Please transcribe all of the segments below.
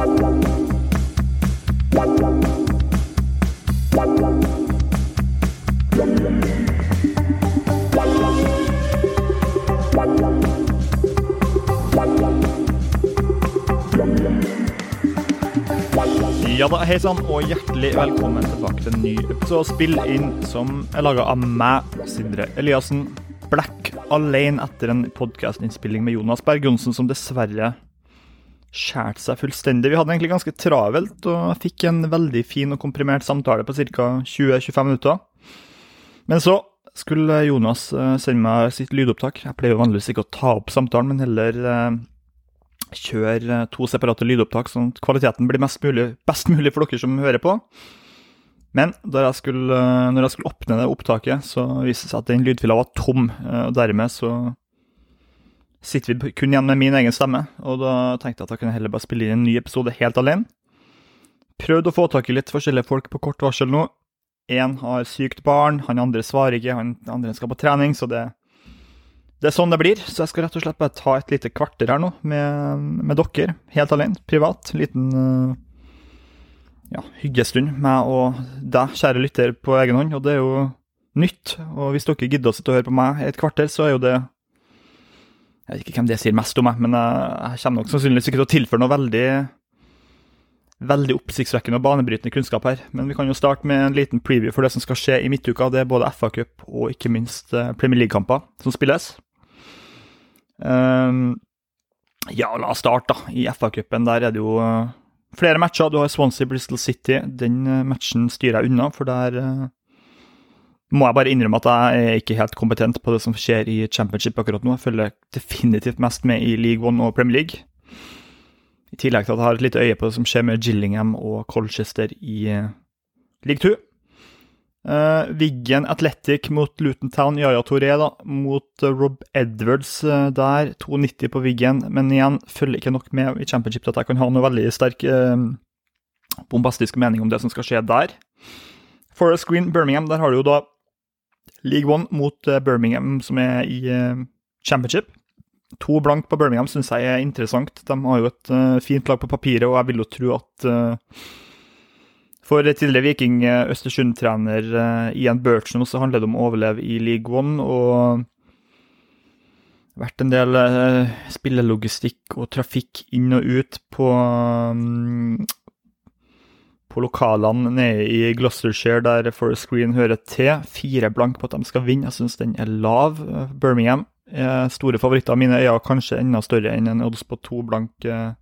Ja da, hei sann, og hjertelig velkommen tilbake til en ny episode Spill inn som er laga av meg, Sindre Eliassen. Black alene etter en podkastinnspilling med Jonas Berg Johnsen, som dessverre skjærte seg fullstendig. Vi hadde egentlig ganske travelt, og fikk en veldig fin og komprimert samtale på ca. 20-25 minutter. Men så skulle Jonas eh, sende meg sitt lydopptak. Jeg pleier jo vanligvis ikke å ta opp samtalen, men heller eh, kjøre to separate lydopptak, sånn at kvaliteten blir mulig, best mulig for dere som hører på. Men jeg skulle, når jeg skulle åpne det opptaket, så viste det seg at den lydfila var tom. Eh, og Dermed så sitter vi kun igjen med min egen stemme, og da tenkte jeg at jeg kunne heller bare spille inn en ny episode helt alene. Prøvd å få tak i litt forskjellige folk på kort varsel nå. Én har sykt barn, han andre svarer ikke, han andre skal på trening, så det det er sånn det blir, så jeg skal rett og slett bare ta et lite kvarter her nå med, med dere, helt alene, privat. Liten uh, ja, hyggestund, meg og deg, kjære lytter, på egen hånd. Og det er jo nytt. Og hvis dere gidder å sitte og høre på meg et kvarter, så er jo det Jeg vet ikke hvem det sier mest om meg, men jeg, jeg kommer nok sannsynligvis ikke til å tilføre noe veldig veldig oppsiktsvekkende og banebrytende kunnskap her. Men vi kan jo starte med en liten preview for det som skal skje i midtuka. Det er både FA-cup og ikke minst eh, Premier League-kamper som spilles. Um, ja, la oss starte, da. I FA-cupen der er det jo uh, flere matcher. Du har Swansea Bristol City. Den matchen styrer jeg unna, for der må jeg bare innrømme at jeg er ikke helt kompetent på det som skjer i championship akkurat nå. Jeg følger definitivt mest med i League One og Premier League. I tillegg til at jeg har et lite øye på det som skjer med Gillingham og Colchester i League 2. Uh, Wiggen Athletic mot Luton Town, Yaya Toré da, mot uh, Rob Edwards uh, der. 2,90 på Wiggen, men igjen følger ikke nok med i championship til at jeg kan ha noe veldig sterk bombastisk mening om det som skal skje der. Forest Green Birmingham, der har du jo da League One mot Birmingham, som er i championship. To blank på Birmingham syns jeg er interessant. De har jo et fint lag på papiret, og jeg vil jo tro at for tidligere Viking Østersund-trener Ian Burton så handler det om å overleve i League One. og vært en del spillelogistikk og trafikk inn og ut på um, på lokalene nede i Gloucestershire, der Forest Green hører til. Fire blank på at de skal vinne. Jeg syns den er lav. Birmingham er store favoritter av mine øyne, kanskje enda større enn en odds på to blank. Uh,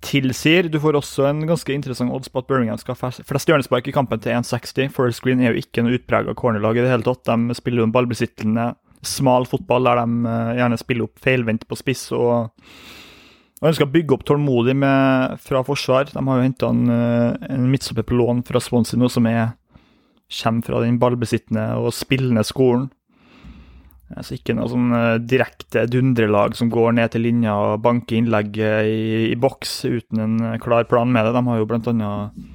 tilsier. Du får også en ganske interessant odds på at Birmingham skal ha flest hjørnespark i kampen til 1,60. Forest Green er jo ikke noe utprega cornerlag i det hele tatt. De spiller jo en ballbesittende, smal fotball der de uh, gjerne spiller opp feilvendt på spiss og, og ønsker å bygge opp tålmodig med, fra forsvar. De har jo henta en, uh, en midtstopper på lån fra Swansea nå som er, kommer fra den ballbesittende og spillende skolen. Altså ikke noe sånn uh, direkte dundrelag som går ned til linja og banker innlegget i, i, boks uten en eh, klar plan med det. De har jo blant annet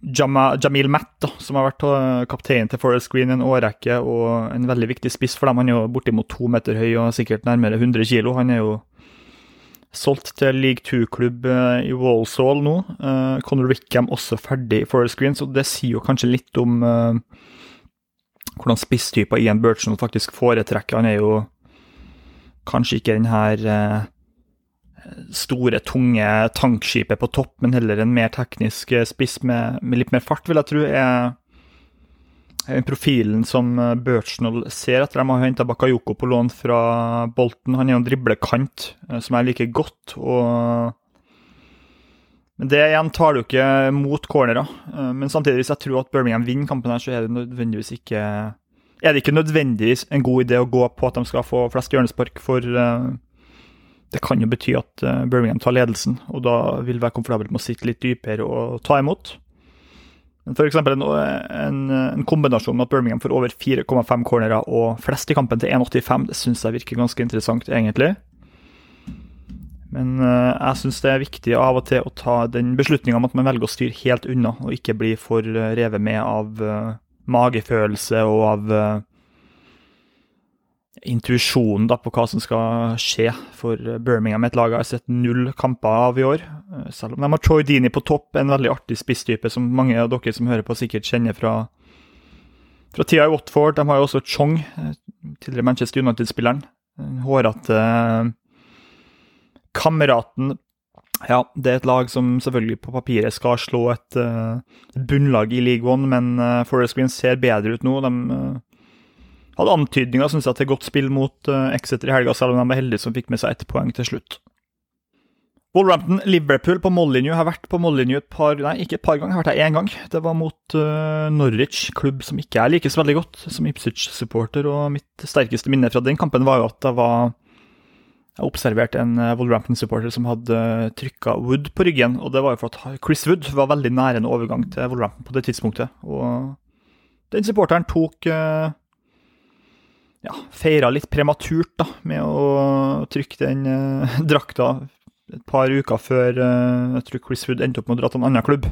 Jama, Jamil Matt, da, som har vært uh, kaptein til Forest Green en årrekke og en veldig viktig spiss for dem. Han er jo bortimot to meter høy og sikkert nærmere 100 kilo. Han er jo solgt til league 2-klubb i Walsall nå. Conor Rickham også ferdig i Forest Green, så det sier jo kanskje litt om hvordan spisstyper Ian Burchon faktisk foretrekker. Han er jo kanskje ikke den her eh, store, tunge tankskipet på topp, men heller en mer teknisk eh, spiss med, med litt mer fart, vil jeg tro. er profilen som eh, Birchnell ser etter. De har henta Bakayoko på lån fra Bolten. Han er jo en driblekant som jeg liker godt. og men Det igjen tar du ikke mot cornerer. Eh, men samtidig, hvis jeg tror at Birmingham vinner kampen, her, så er det nødvendigvis ikke er det ikke nødvendigvis en god idé å gå på at de skal få flest hjørnespark, for uh, det kan jo bety at uh, Birmingham tar ledelsen, og da vil være komfortabelt med å sitte litt dypere og ta imot. F.eks. En, en, en kombinasjon med at Birmingham får over 4,5 cornerer og flest i kampen til 1,85, det syns jeg virker ganske interessant, egentlig. Men uh, jeg syns det er viktig av og til å ta den beslutninga om at man velger å styre helt unna, og ikke bli for uh, revet med av magefølelse og av intuisjonen på hva som skal skje for Birmingham. Et lag jeg har sett null kamper av i år. Eh, selv om de har Troy Dini på topp, en veldig artig spisstype som mange av dere som hører på, sikkert kjenner fra, fra tida i Watford. De har jo også Chong, eh, tidligere Manchester United-spilleren. Hårete kameraten ja, det er et lag som selvfølgelig på papiret skal slå et bunnlag i League One, men Forest Green ser bedre ut nå. De hadde antydninger synes jeg, til godt spill mot uh, Exeter i helga, selv om de var heldige som fikk med seg ett poeng til slutt. Wolverhampton, Liverpool på Molyneux. har vært på Molyneux et par nei, ikke et par ganger, har vært der én gang. Det var mot Norwich, klubb som ikke jeg så veldig godt som Ipswich-supporter. og Mitt sterkeste minne fra den kampen var jo at det var jeg observerte en eh, Wolverhampton-supporter som hadde eh, trykka Wood på ryggen. og Det var jo for at Chris Wood var veldig nær en overgang til Wolverhampton på det tidspunktet. og Den supporteren tok eh, ja, feira litt prematurt da, med å trykke den eh, drakta et par uker før eh, jeg tror Chris Wood endte opp med å dra til en annen klubb.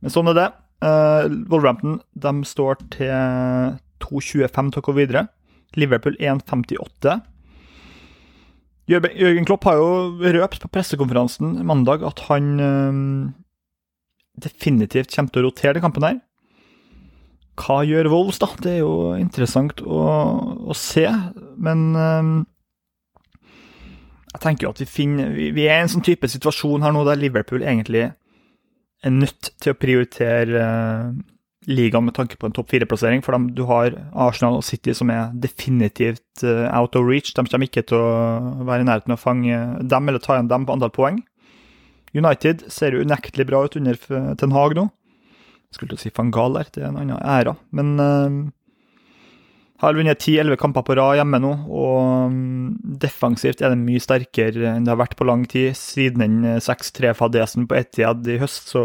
Men sånn er det. Eh, Wolverhampton de står til 2,25 til å gå videre. Liverpool 1,58. Jørgen Klopp har jo røpt på pressekonferansen mandag at han eh, definitivt kommer til å rotere den kampen her. Hva gjør Wolves, da? Det er jo interessant å, å se. Men um, jeg tenker jo at vi finner vi, vi, er i en sånn type situasjon her nå der Liverpool egentlig er nødt til å prioritere uh, ligaen med tanke på en topp fire-plassering. For de, du har Arsenal og City som er definitivt uh, out of reach. De kommer ikke til å være i nærheten av å fange dem eller ta igjen dem på antall poeng. United ser jo unektelig bra ut under Ten Hag nå. Skulle til å si van Gaal der, det er en annen æra. Men uh, har vunnet 10-11 kamper på rad hjemme nå, og um, defensivt er det mye sterkere enn det har vært på lang tid. Siden den 6-3-fadesen på Etiad i høst, så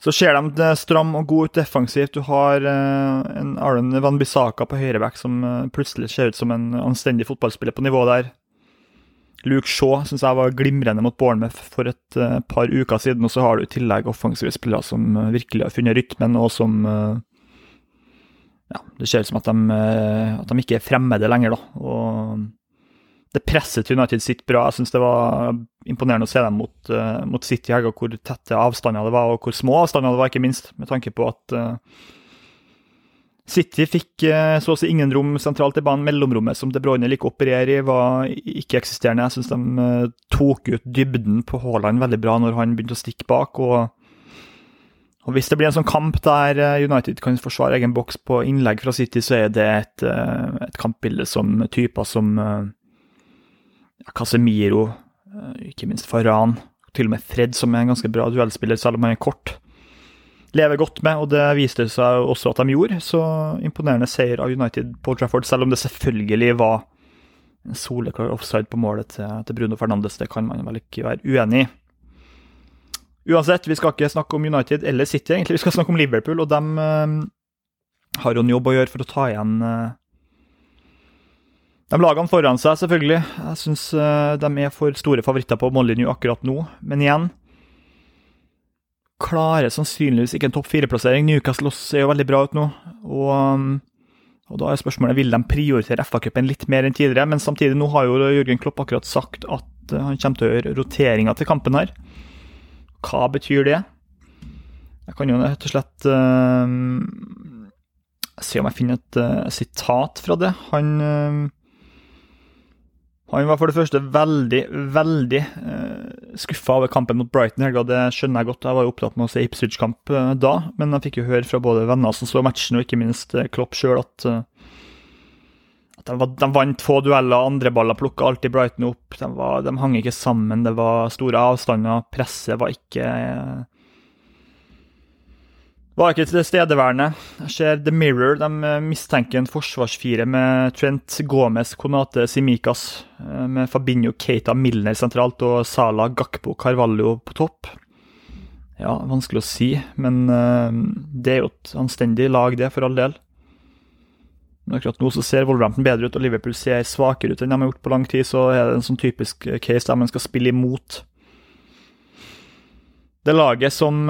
så ser de stram og god ut defensivt. Du har uh, en Aron Van Bissaka på høyreback som uh, plutselig ser ut som en anstendig fotballspiller på nivå der. Luke Shaw syns jeg var glimrende mot Bournemouth for et uh, par uker siden. Og så har du i tillegg offensive spillere som virkelig har funnet rytmen, og som ja, Det ser ut som at de, at de ikke er fremmede lenger, da. Og det presset United sitt bra. Jeg syns det var imponerende å se dem mot, uh, mot City her, hvor tette avstander det var, og hvor små avstander det var, ikke minst. Med tanke på at uh, City fikk uh, så å si ingen rom sentralt i banen. Mellomrommet som De Bruyne liker å operere i, var ikke-eksisterende. Jeg syns de tok ut dybden på Haaland veldig bra når han begynte å stikke bak. og og Hvis det blir en sånn kamp der United kan forsvare egen boks på innlegg fra City, så er det et, et kampbilde som typer som Casemiro, eh, ikke minst Faran, til og med Fred, som er en ganske bra duellspiller, selv om han er kort. Lever godt med, og det viste seg også at de gjorde. Så imponerende seier av United på Trafford, selv om det selvfølgelig var soleklar offside på målet til, til Bruno Fernandes. Det kan man vel ikke være uenig i. Uansett, vi skal ikke snakke om United eller City, egentlig. Vi skal snakke om Liverpool, og de øh, har jo en jobb å gjøre for å ta igjen øh, de lagene foran seg, selvfølgelig. Jeg syns uh, de er for store favoritter på mållinja akkurat nå. Men igjen Klarer sannsynligvis ikke en topp fire-plassering. Newcastle ser jo veldig bra ut nå. Og, um, og da er spørsmålet vil de prioritere FA-cupen litt mer enn tidligere. Men samtidig, nå har jo Jørgen Klopp akkurat sagt at uh, han kommer til å gjøre roteringa til kampen her. Hva betyr det? Jeg kan jo rett og slett uh, se om jeg finner et uh, sitat fra det. Han han var for det første veldig, veldig uh, skuffa over kampen mot Brighton i helga. Det skjønner jeg godt. Jeg var jo opptatt med å se Ipswich-kamp uh, da, men jeg fikk jo høre fra både venner som så matchen, og ikke minst uh, Klopp sjøl, at, at de, de, vant få dueller, andre baller plukka alltid Brighton opp. De, var, de, hang ikke sammen, det var store avstander, presset var ikke var ikke tilstedeværende. Ser The Mirror. De eh, mistenker en forsvarsfire med Trent Gomez, Konate Simikaz, eh, med Fabinho Keita Milner sentralt og Sala Gakpo Carvalho på topp. Ja, vanskelig å si, men uh, det er jo et anstendig lag, det, for all del. Men akkurat nå så ser Wolverhampton bedre ut, og Liverpool ser svakere ut enn de har gjort på lang tid. Så er det en sånn typisk case der man skal spille imot det laget som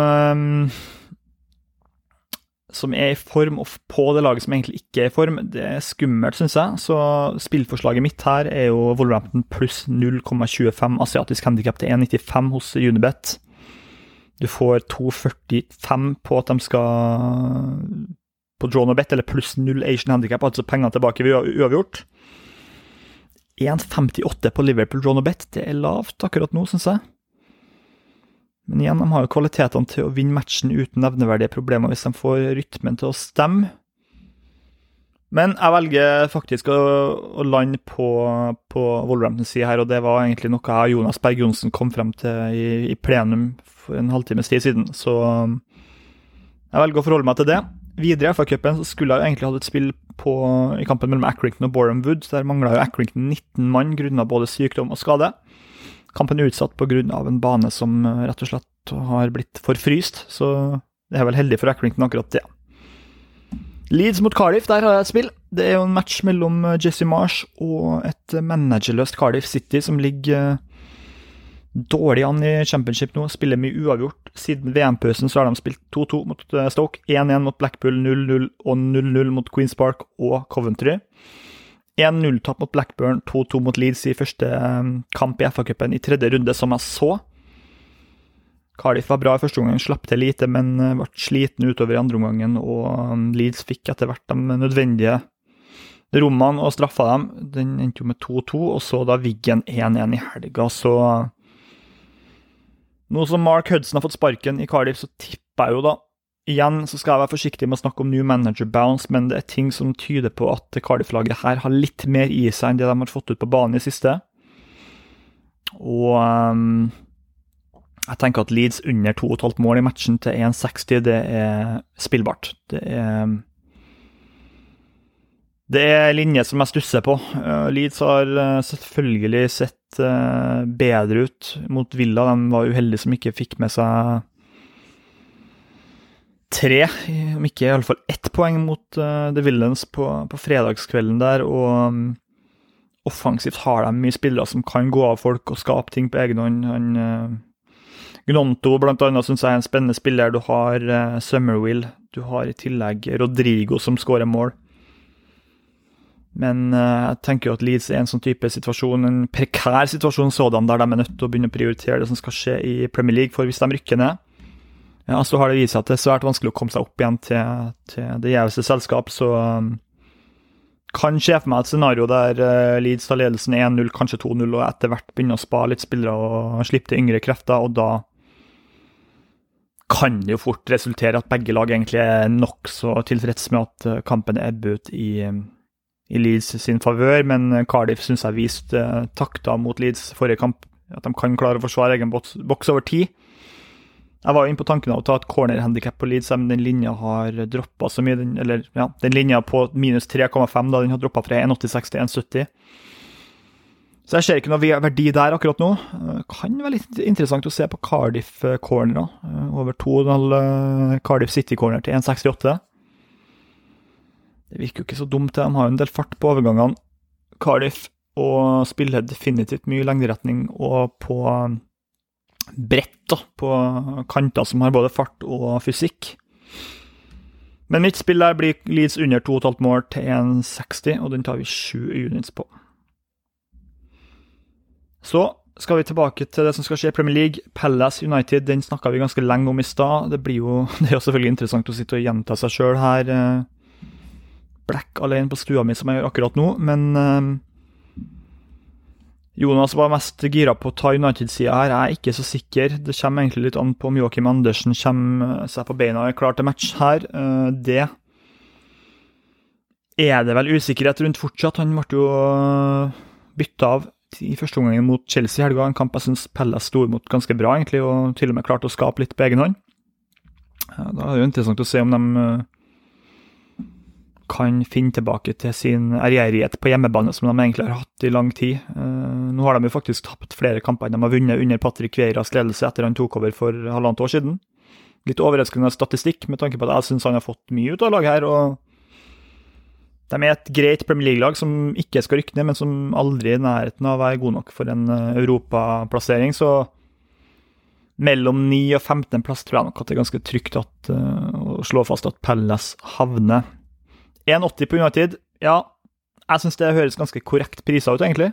som er i form, og på det laget som egentlig ikke er i form, det er skummelt, syns jeg. Så spillforslaget mitt her er jo Wolverhampton pluss 0,25 asiatisk handikap til 1,95 hos Unibet. Du får 2,45 på at de skal på draw no bet, eller pluss 0 Asian handikap, altså penger tilbake ved uavgjort. 1,58 på Liverpool draw no bet, det er lavt akkurat nå, syns jeg. Men igjen, de har jo kvalitetene til å vinne matchen uten nevneverdige problemer hvis de får rytmen til å stemme. Men jeg velger faktisk å, å lande på, på Wolverhamptons side her, og det var egentlig noe jeg og Jonas Berg Johnsen kom frem til i, i plenum for en halvtimes tid siden, så um, jeg velger å forholde meg til det. Videre i FA-cupen skulle jeg egentlig hatt et spill på, i kampen mellom Accrington og Boreham Wood. Der mangla Accrington 19 mann grunna både sykdom og skade. Kampen er utsatt pga. en bane som eh, rett og slett har blitt forfryst, så det er vel heldig for Accrington akkurat det. Leeds mot Cardiff, der har jeg et spill. Det er jo en match mellom eh, Jesse Marsh og et managerløst Cardiff City som ligger eh, dårlig an i championship nå. Spiller mye uavgjort. Siden VM-pausen har de spilt 2-2 mot Stoke, 1-1 mot Blackpool, 0-0 og 0-0 mot Queens Park og Coventry. 1-0-tap mot Blackburn, 2-2 mot Leeds i første um, kamp i FA-cupen i tredje runde, som jeg så. Cardiff var bra i første omgang, slapp til lite, men uh, ble sliten utover i andre omgangen. Og um, Leeds fikk etter hvert de nødvendige rommene og straffa dem. Den endte jo med 2-2, og så da Wiggen 1-1 i helga, så Nå som Mark Hudson har fått sparken i Cardiff, så tipper jeg jo da Igjen så skal jeg være forsiktig med å snakke om new manager bounce, men det er ting som tyder på at Cardiff-laget her har litt mer i seg enn det de har fått ut på banen i siste. Og um, jeg tenker at Leeds under 2,5 mål i matchen til 1,60, det er spillbart. Det er det er linje som jeg stusser på. Uh, Leeds har uh, selvfølgelig sett uh, bedre ut mot Villa. De var uheldige som ikke fikk med seg tre, om ikke iallfall ett poeng mot uh, The Villains på, på, fredagskvelden der. Og um, offensivt har de mye spillere som kan gå av folk og skape ting på egen hånd. Uh, Gnonto blant annet syns jeg er en spennende spiller. Du har uh, Summerwill. Du har i tillegg Rodrigo som skårer mål. Men jeg tenker jo at Leeds er en sånn type situasjon, en prekær situasjon sådan, der de er nødt til å begynne å prioritere det som skal skje i Premier League. For hvis de rykker ned, ja, så har det vist seg at det er svært vanskelig å komme seg opp igjen til, til det gjeveste selskap, så um, kan se for meg et scenario der uh, Leeds tar ledelsen 1-0, kanskje 2-0, og etter hvert begynner å spare litt spillere og slippe til yngre krefter, og da kan det jo fort resultere at begge lag egentlig er nokså tilfreds med at uh, kampen ebber ut i, um, i Leeds sin favør, men Cardiff syns jeg viste uh, takter mot Leeds forrige kamp, at de kan klare å forsvare egen boks over tid. Jeg var jo inne på tanken av å ta et corner-handikap på Leeds, men den linja har droppa så mye. Den, eller, ja, den linja på minus 3,5 da den har droppa fra 1,86 til 1,70. Så jeg ser ikke noe verdi der akkurat nå. Det kan være litt interessant å se på Cardiff-cornera. Over 2,5 eh, Cardiff City-corner til 1,68. Det virker jo ikke så dumt, det. de har jo en del fart på overgangene. Cardiff og spiller definitivt mye lengderetning og på bredt da, på kanter som har både fart og fysikk. Men mitt spill der blir Leeds under 2,5 mål til 1,60, og den tar vi 7 units på. Så skal vi tilbake til det som skal skje i Premier League. Palace United den snakka vi ganske lenge om i stad. Det, blir jo, det er jo selvfølgelig interessant å sitte og gjenta seg sjøl her. Eh, Black alene på stua mi, som jeg gjør akkurat nå, men eh, Jonas var mest gira på å ta United-sida her. Jeg er ikke så sikker. Det kommer egentlig litt an på om Joakim Andersen kommer seg på beina og er klar til match her. Eh, det er det vel usikkerhet rundt fortsatt. Han ble jo eh, bytta av i første omgang mot Chelsea i helga. En kamp jeg syns Pelles sto imot ganske bra, egentlig, og til og med klarte å skape litt på egen hånd. Da er det jo interessant å se om de eh, kan finne tilbake til sin ærgjerrighet på hjemmebane, som de egentlig har hatt i lang tid. Nå har de jo faktisk tapt flere kamper enn de har vunnet under Patrick Vieiras ledelse etter han tok over for halvannet år siden. Litt overraskende statistikk, med tanke på at jeg syns han har fått mye ut av laget her. og De er et greit Premier League-lag som ikke skal rykke ned, men som aldri er i nærheten av å være god nok for en eh, europaplassering. Så mellom 9 og 15 plass tror jeg nok at det er ganske trygt at, å å slå fast at Pelles havner 1,80 på United. Ja, jeg syns det høres ganske korrekt prisa ut, egentlig.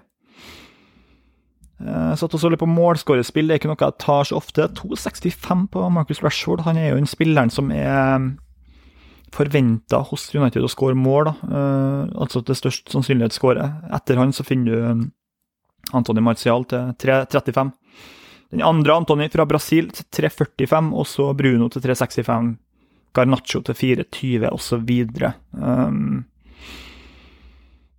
Jeg satt og så litt på målskårerspill, det er ikke noe jeg tar så ofte. 2,65 på Marcus Rashford. Han er jo den spilleren som er forventa hos United å skåre mål. Da. altså til størst sannsynlighet skåre. Etter han så finner du Antony Martial til 3,35. Den andre Antony fra Brasil til 3,45, og så Bruno til 3,65. Garnaccio til 4,20 osv. Um,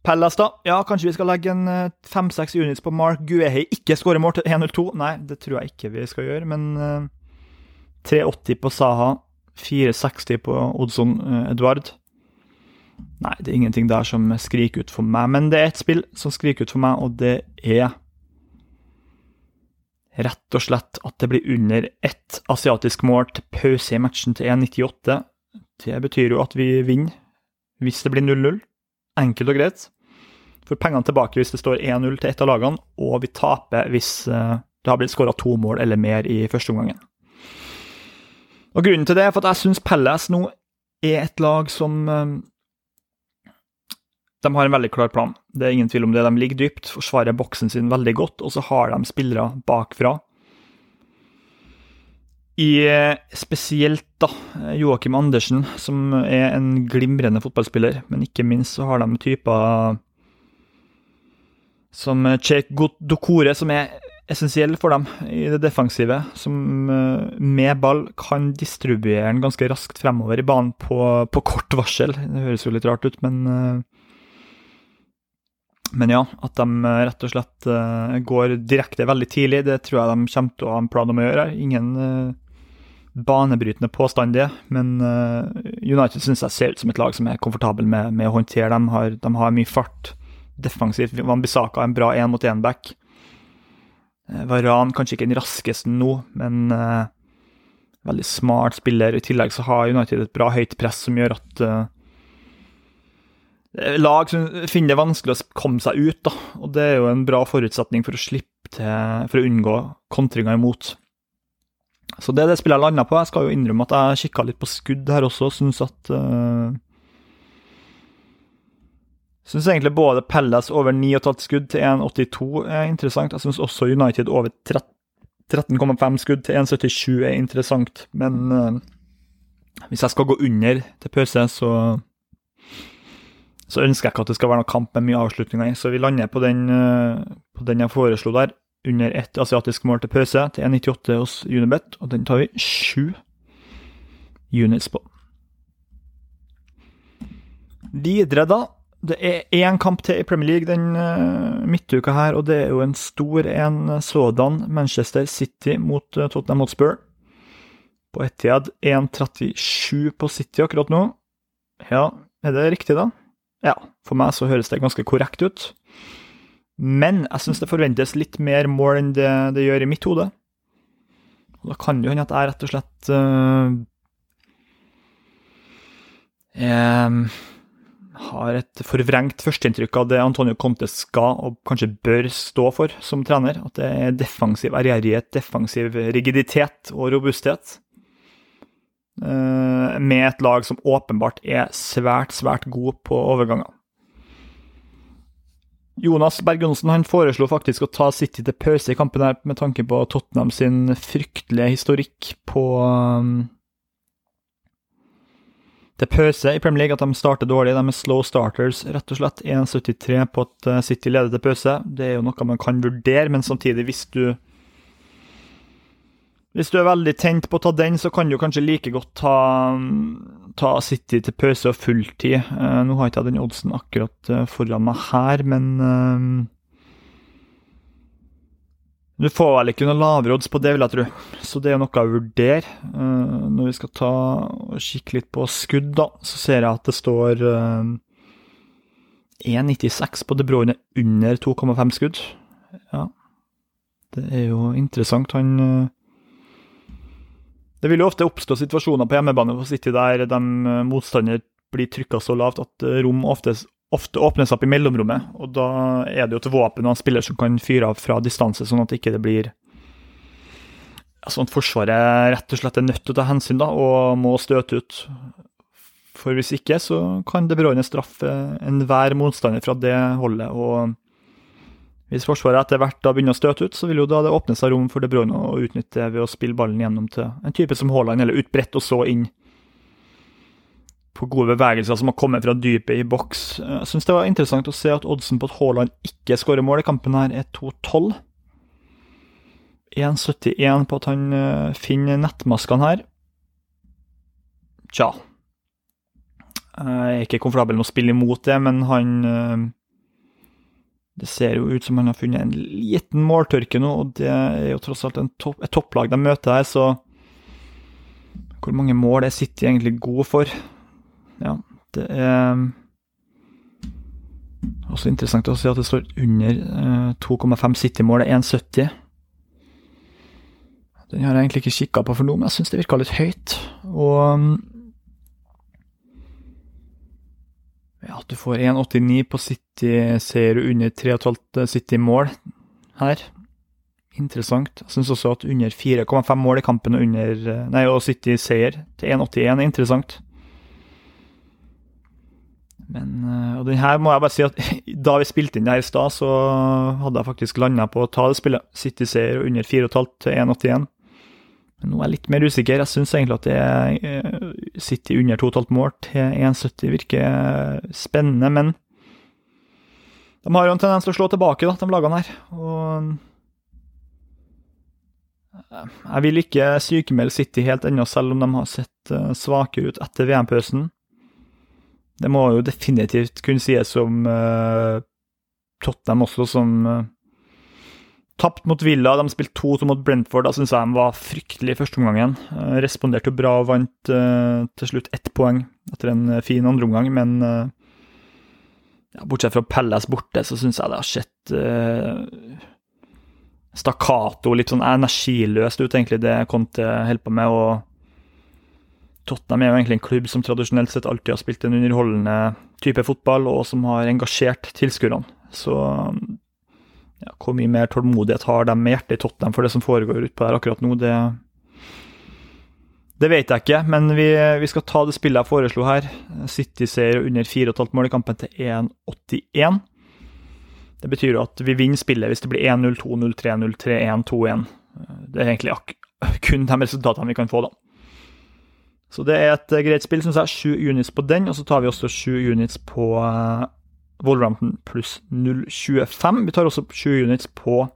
Pellas, da. Ja, kanskje vi skal legge en eh, fem-seks units på Mark Guehi. Ikke skåre mål til 1-2. Nei, det tror jeg ikke vi skal gjøre, men uh, eh, 3,80 på Saha. 4,60 på Odson uh, Edvard. Nei, det er ingenting der som skriker ut for meg, men det er ett spill som skriker ut for meg, og det er rett og slett at det blir under ett asiatisk mål til pause i matchen til 1,98. Det betyr jo at vi vinner hvis det blir 0-0. Enkelt og greit. Får pengene tilbake hvis det står 1-0 til ett av lagene, og vi taper hvis eh, det har blitt skåra to mål eller mer i første omgangen. Og Grunnen til det er for at jeg syns Pelles nå er et lag som eh, de har en veldig klar plan. Det er ingen tvil om det. De ligger dypt, forsvarer boksen sin veldig godt, og så har de spillere bakfra. I eh, spesielt da, Joakim Andersen, som er en glimrende fotballspiller, men ikke minst så har de typer som Chek Dokore, som er essensiell for dem i det defensive, som eh, med ball kan distribuere den ganske raskt fremover i banen på, på kort varsel. Det høres jo litt rart ut, men eh, men ja, at de eh, rett og slett går direkte veldig tidlig, det tror jeg de kommer til å ha en plan om å gjøre. Ingen banebrytende påstandige, men United synes jeg ser ut som et lag som er komfortabel med, med å håndtere dem. Har, de har mye fart defensivt. Van Bissaka en bra én mot én-back. Varan kanskje ikke den raskeste nå, men veldig smart spiller. I tillegg så har United et bra høyt press som gjør at lag som finner det vanskelig å komme seg ut, da. Og det er jo en bra forutsetning for å slippe til For å unngå kontringer imot. Så det er det spillet jeg landa på. Jeg skal jo innrømme at jeg kikka litt på skudd her også, syns at uh, Syns egentlig både Pelles over 9,5 skudd til 1,82 er interessant. Jeg syns også United over 13,5 skudd til 1,77 er interessant. Men uh, hvis jeg skal gå under til pause, så så ønsker jeg ikke at det skal være noen kamp med mye avslutninger. Så vi lander på den, uh, på den jeg foreslo der, under ett asiatisk mål til pause, til 1,98 hos Unibet, og den tar vi sju units på. Videre, da. Det er én kamp til i Premier League den uh, midtuka her, og det er jo en stor en sådan. Manchester City mot uh, Tottenham Hotspur. På Etiad 1,37 på City akkurat nå. Ja, er det riktig, da? Ja, for meg så høres det ganske korrekt ut. Men jeg syns det forventes litt mer mål enn det det gjør i mitt hode. Og da kan det jo hende at jeg rett og slett uh, jeg har et forvrengt førsteinntrykk av det Antonio Conte skal og kanskje bør stå for som trener. At det er defensiv ærgjerrighet, defensiv rigiditet og robusthet. Eh, med et lag som åpenbart er svært, svært god på overganger. Jonas Berg Johnsen foreslo faktisk å ta City til pause i kampen her, med tanke på Tottenham sin fryktelige historikk på til pause i Premier League, at de starter dårlig. De er slow starters, rett og slett. 1,73 på at eh, City leder til pause. Det er jo noe man kan vurdere, men samtidig, hvis du hvis du er veldig tent på å ta den, så kan du kanskje like godt ta, ta City til pause og fulltid. Uh, nå har jeg ikke den oddsen akkurat uh, foran meg her, men Du får vel ikke noen lavere odds på det, vil jeg tro. Så det er noe å vurdere. når vi skal ta og kikke litt på skudd, da, så ser jeg at det står 1,96 på De Bruyne under 2,5 skudd. Ja, det er jo interessant. Han det vil jo ofte oppstå situasjoner på hjemmebane på City der de eh, motstander blir trykka så lavt at eh, rom ofte, ofte åpnes opp i mellomrommet. og Da er det jo til våpen og en spiller som kan fyre av fra distanse, sånn at det ikke blir sånn at Forsvaret rett og slett er nødt til å ta hensyn da, og må støte ut. For hvis ikke, så kan det berørende straffe enhver motstander fra det holdet. og Hvis Forsvaret etter hvert da begynner å støte ut, så vil jo da det åpne seg rom for De Bruyne å utnytte det ved å spille ballen gjennom til en type som Haaland, eller ut bredt og så inn på gode bevegelser som har kommet fra dypet i boks. Jeg syns det var interessant å se at oddsen på at Haaland ikke skårer mål i kampen her, er 2-12. 1,71 på at han uh, finner nettmaskene her. Tja. Jeg er ikke komfortabel med å spille imot det, men han uh, Det ser jo ut som han har funnet en liten måltørke nå, og det er jo tross alt topp, et topplag de møter her, så Hvor mange mål er City egentlig god for? Ja, det er også interessant å se at det står under 2,5 City-mål, det er 1,70. Den har jeg egentlig ikke kikka på for noe, men jeg syns det virka litt høyt. Og ja, du får 1,89 på City-seier og under 3,5 City-mål her. Interessant. Jeg syns også at under 4,5 mål i kampen og under Nei, og City-seier til 1,81 er interessant. Men Og den her må jeg bare si at da vi spilte inn det her i stad, så hadde jeg faktisk landa på å ta det spillet. City-seier under 4,5 til 1,81. Men nå er jeg litt mer usikker. Jeg syns egentlig at det eh, City under 2,5 mål til 1,70 virker spennende, men de har jo en tendens til å slå tilbake, da, de lagene her. Og eh, jeg vil ikke sykemelde City helt ennå, selv om de har sett eh, svakere ut etter VM-pausen. Det må jo definitivt kunne sies om Tottenham også, som Tapt mot Villa, de spilte 2-2 mot Brentford. Da syns jeg de var fryktelige i første omgang. Uh, responderte bra og vant uh, til slutt ett poeng etter en uh, fin andreomgang, men ja, bortsett fra Pelles borte, så syns jeg det har sett stakkato, litt sånn energiløst ut, egentlig, det Conte holder på med. og Tottenham er jo egentlig en klubb som tradisjonelt sett alltid har spilt en underholdende type fotball, og som har engasjert tilskuerne. Så ja, hvor mye mer tålmodighet har de med hjertet i Tottenham for det som foregår utpå der akkurat nå, det, det vet jeg ikke. Men vi, vi, skal ta det spillet jeg foreslo her. City-seier under 4,5 mål i kampen til 1,81. Det betyr jo at vi vinner spillet hvis det blir 1-0, 2-0, 3-0, 3-1, 2-1. Det er egentlig kun de resultatene vi kan få, da. Så det er et greit spill, syns jeg. Sju units på den, og så tar vi også sju units på Wolverhampton pluss 0,25. Vi tar også sju units på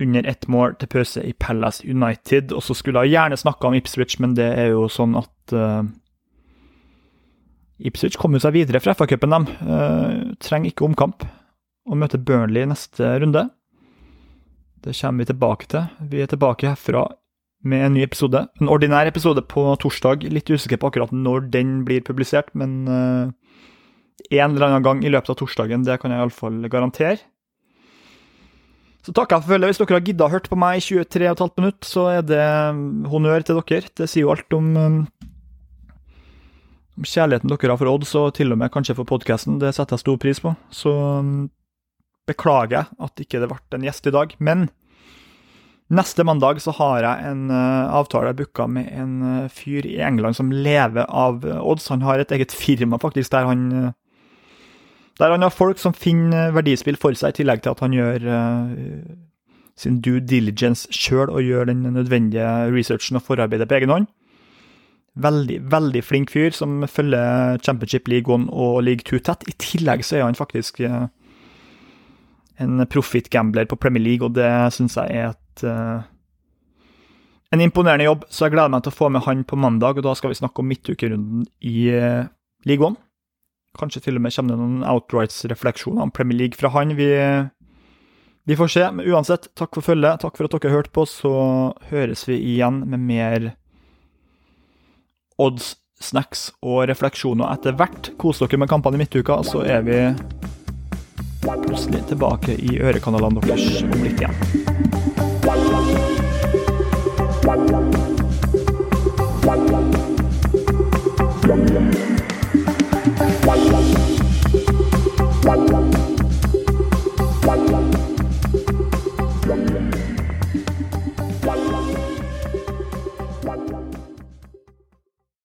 under ett mål til pause i Palace United. Og så skulle jeg gjerne snakka om Ipswich, men det er jo sånn at uh, Ipswich kommer seg videre fra FA-cupen, de. Uh, trenger ikke omkamp og møter Burnley neste runde. Det kommer vi tilbake til. Vi er tilbake herfra med en ny episode. En ordinær episode på torsdag. Litt usikker på akkurat når den blir publisert, men uh, en eller annen gang i løpet av torsdagen. Det kan jeg iallfall garantere. Så takker jeg for følget. Hvis dere har gidda hørt på meg i 23,5 minutter, så er det um, honnør til dere. Det sier jo alt om, um, om kjærligheten dere har for Odds, og til og med kanskje for podkasten. Det setter jeg stor pris på. Så um, beklager jeg at ikke det ble en gjest i dag. Men neste mandag så har jeg en uh, avtale booka med en uh, fyr i England som lever av uh, odds. Han har et eget firma faktisk der han der han har folk som finner verdispill for seg, i tillegg til at han gjør sin due diligence sjøl og gjør den nødvendige researchen og forarbeidet på egen hånd. Veldig, veldig flink fyr som følger Championship League 1 og League 2 tett. I tillegg så er han faktisk en profit-gambler på Premier League, og det syns jeg er et uh, en imponerende jobb, så jeg gleder meg til å få med han på mandag. og Da skal vi snakke om midtukerunden i League 1. Kanskje til og med kommer det noen outrights-refleksjoner om Premier League fra han. Vi, vi, får se. Men uansett, takk for følget. Takk for at dere hørte på. Så høres vi igjen med mer odds, snacks og refleksjoner etter hvert. Kos dere med kampene i midtuka, så er vi plutselig tilbake i ørekanalene deres om litt igjen. one, one.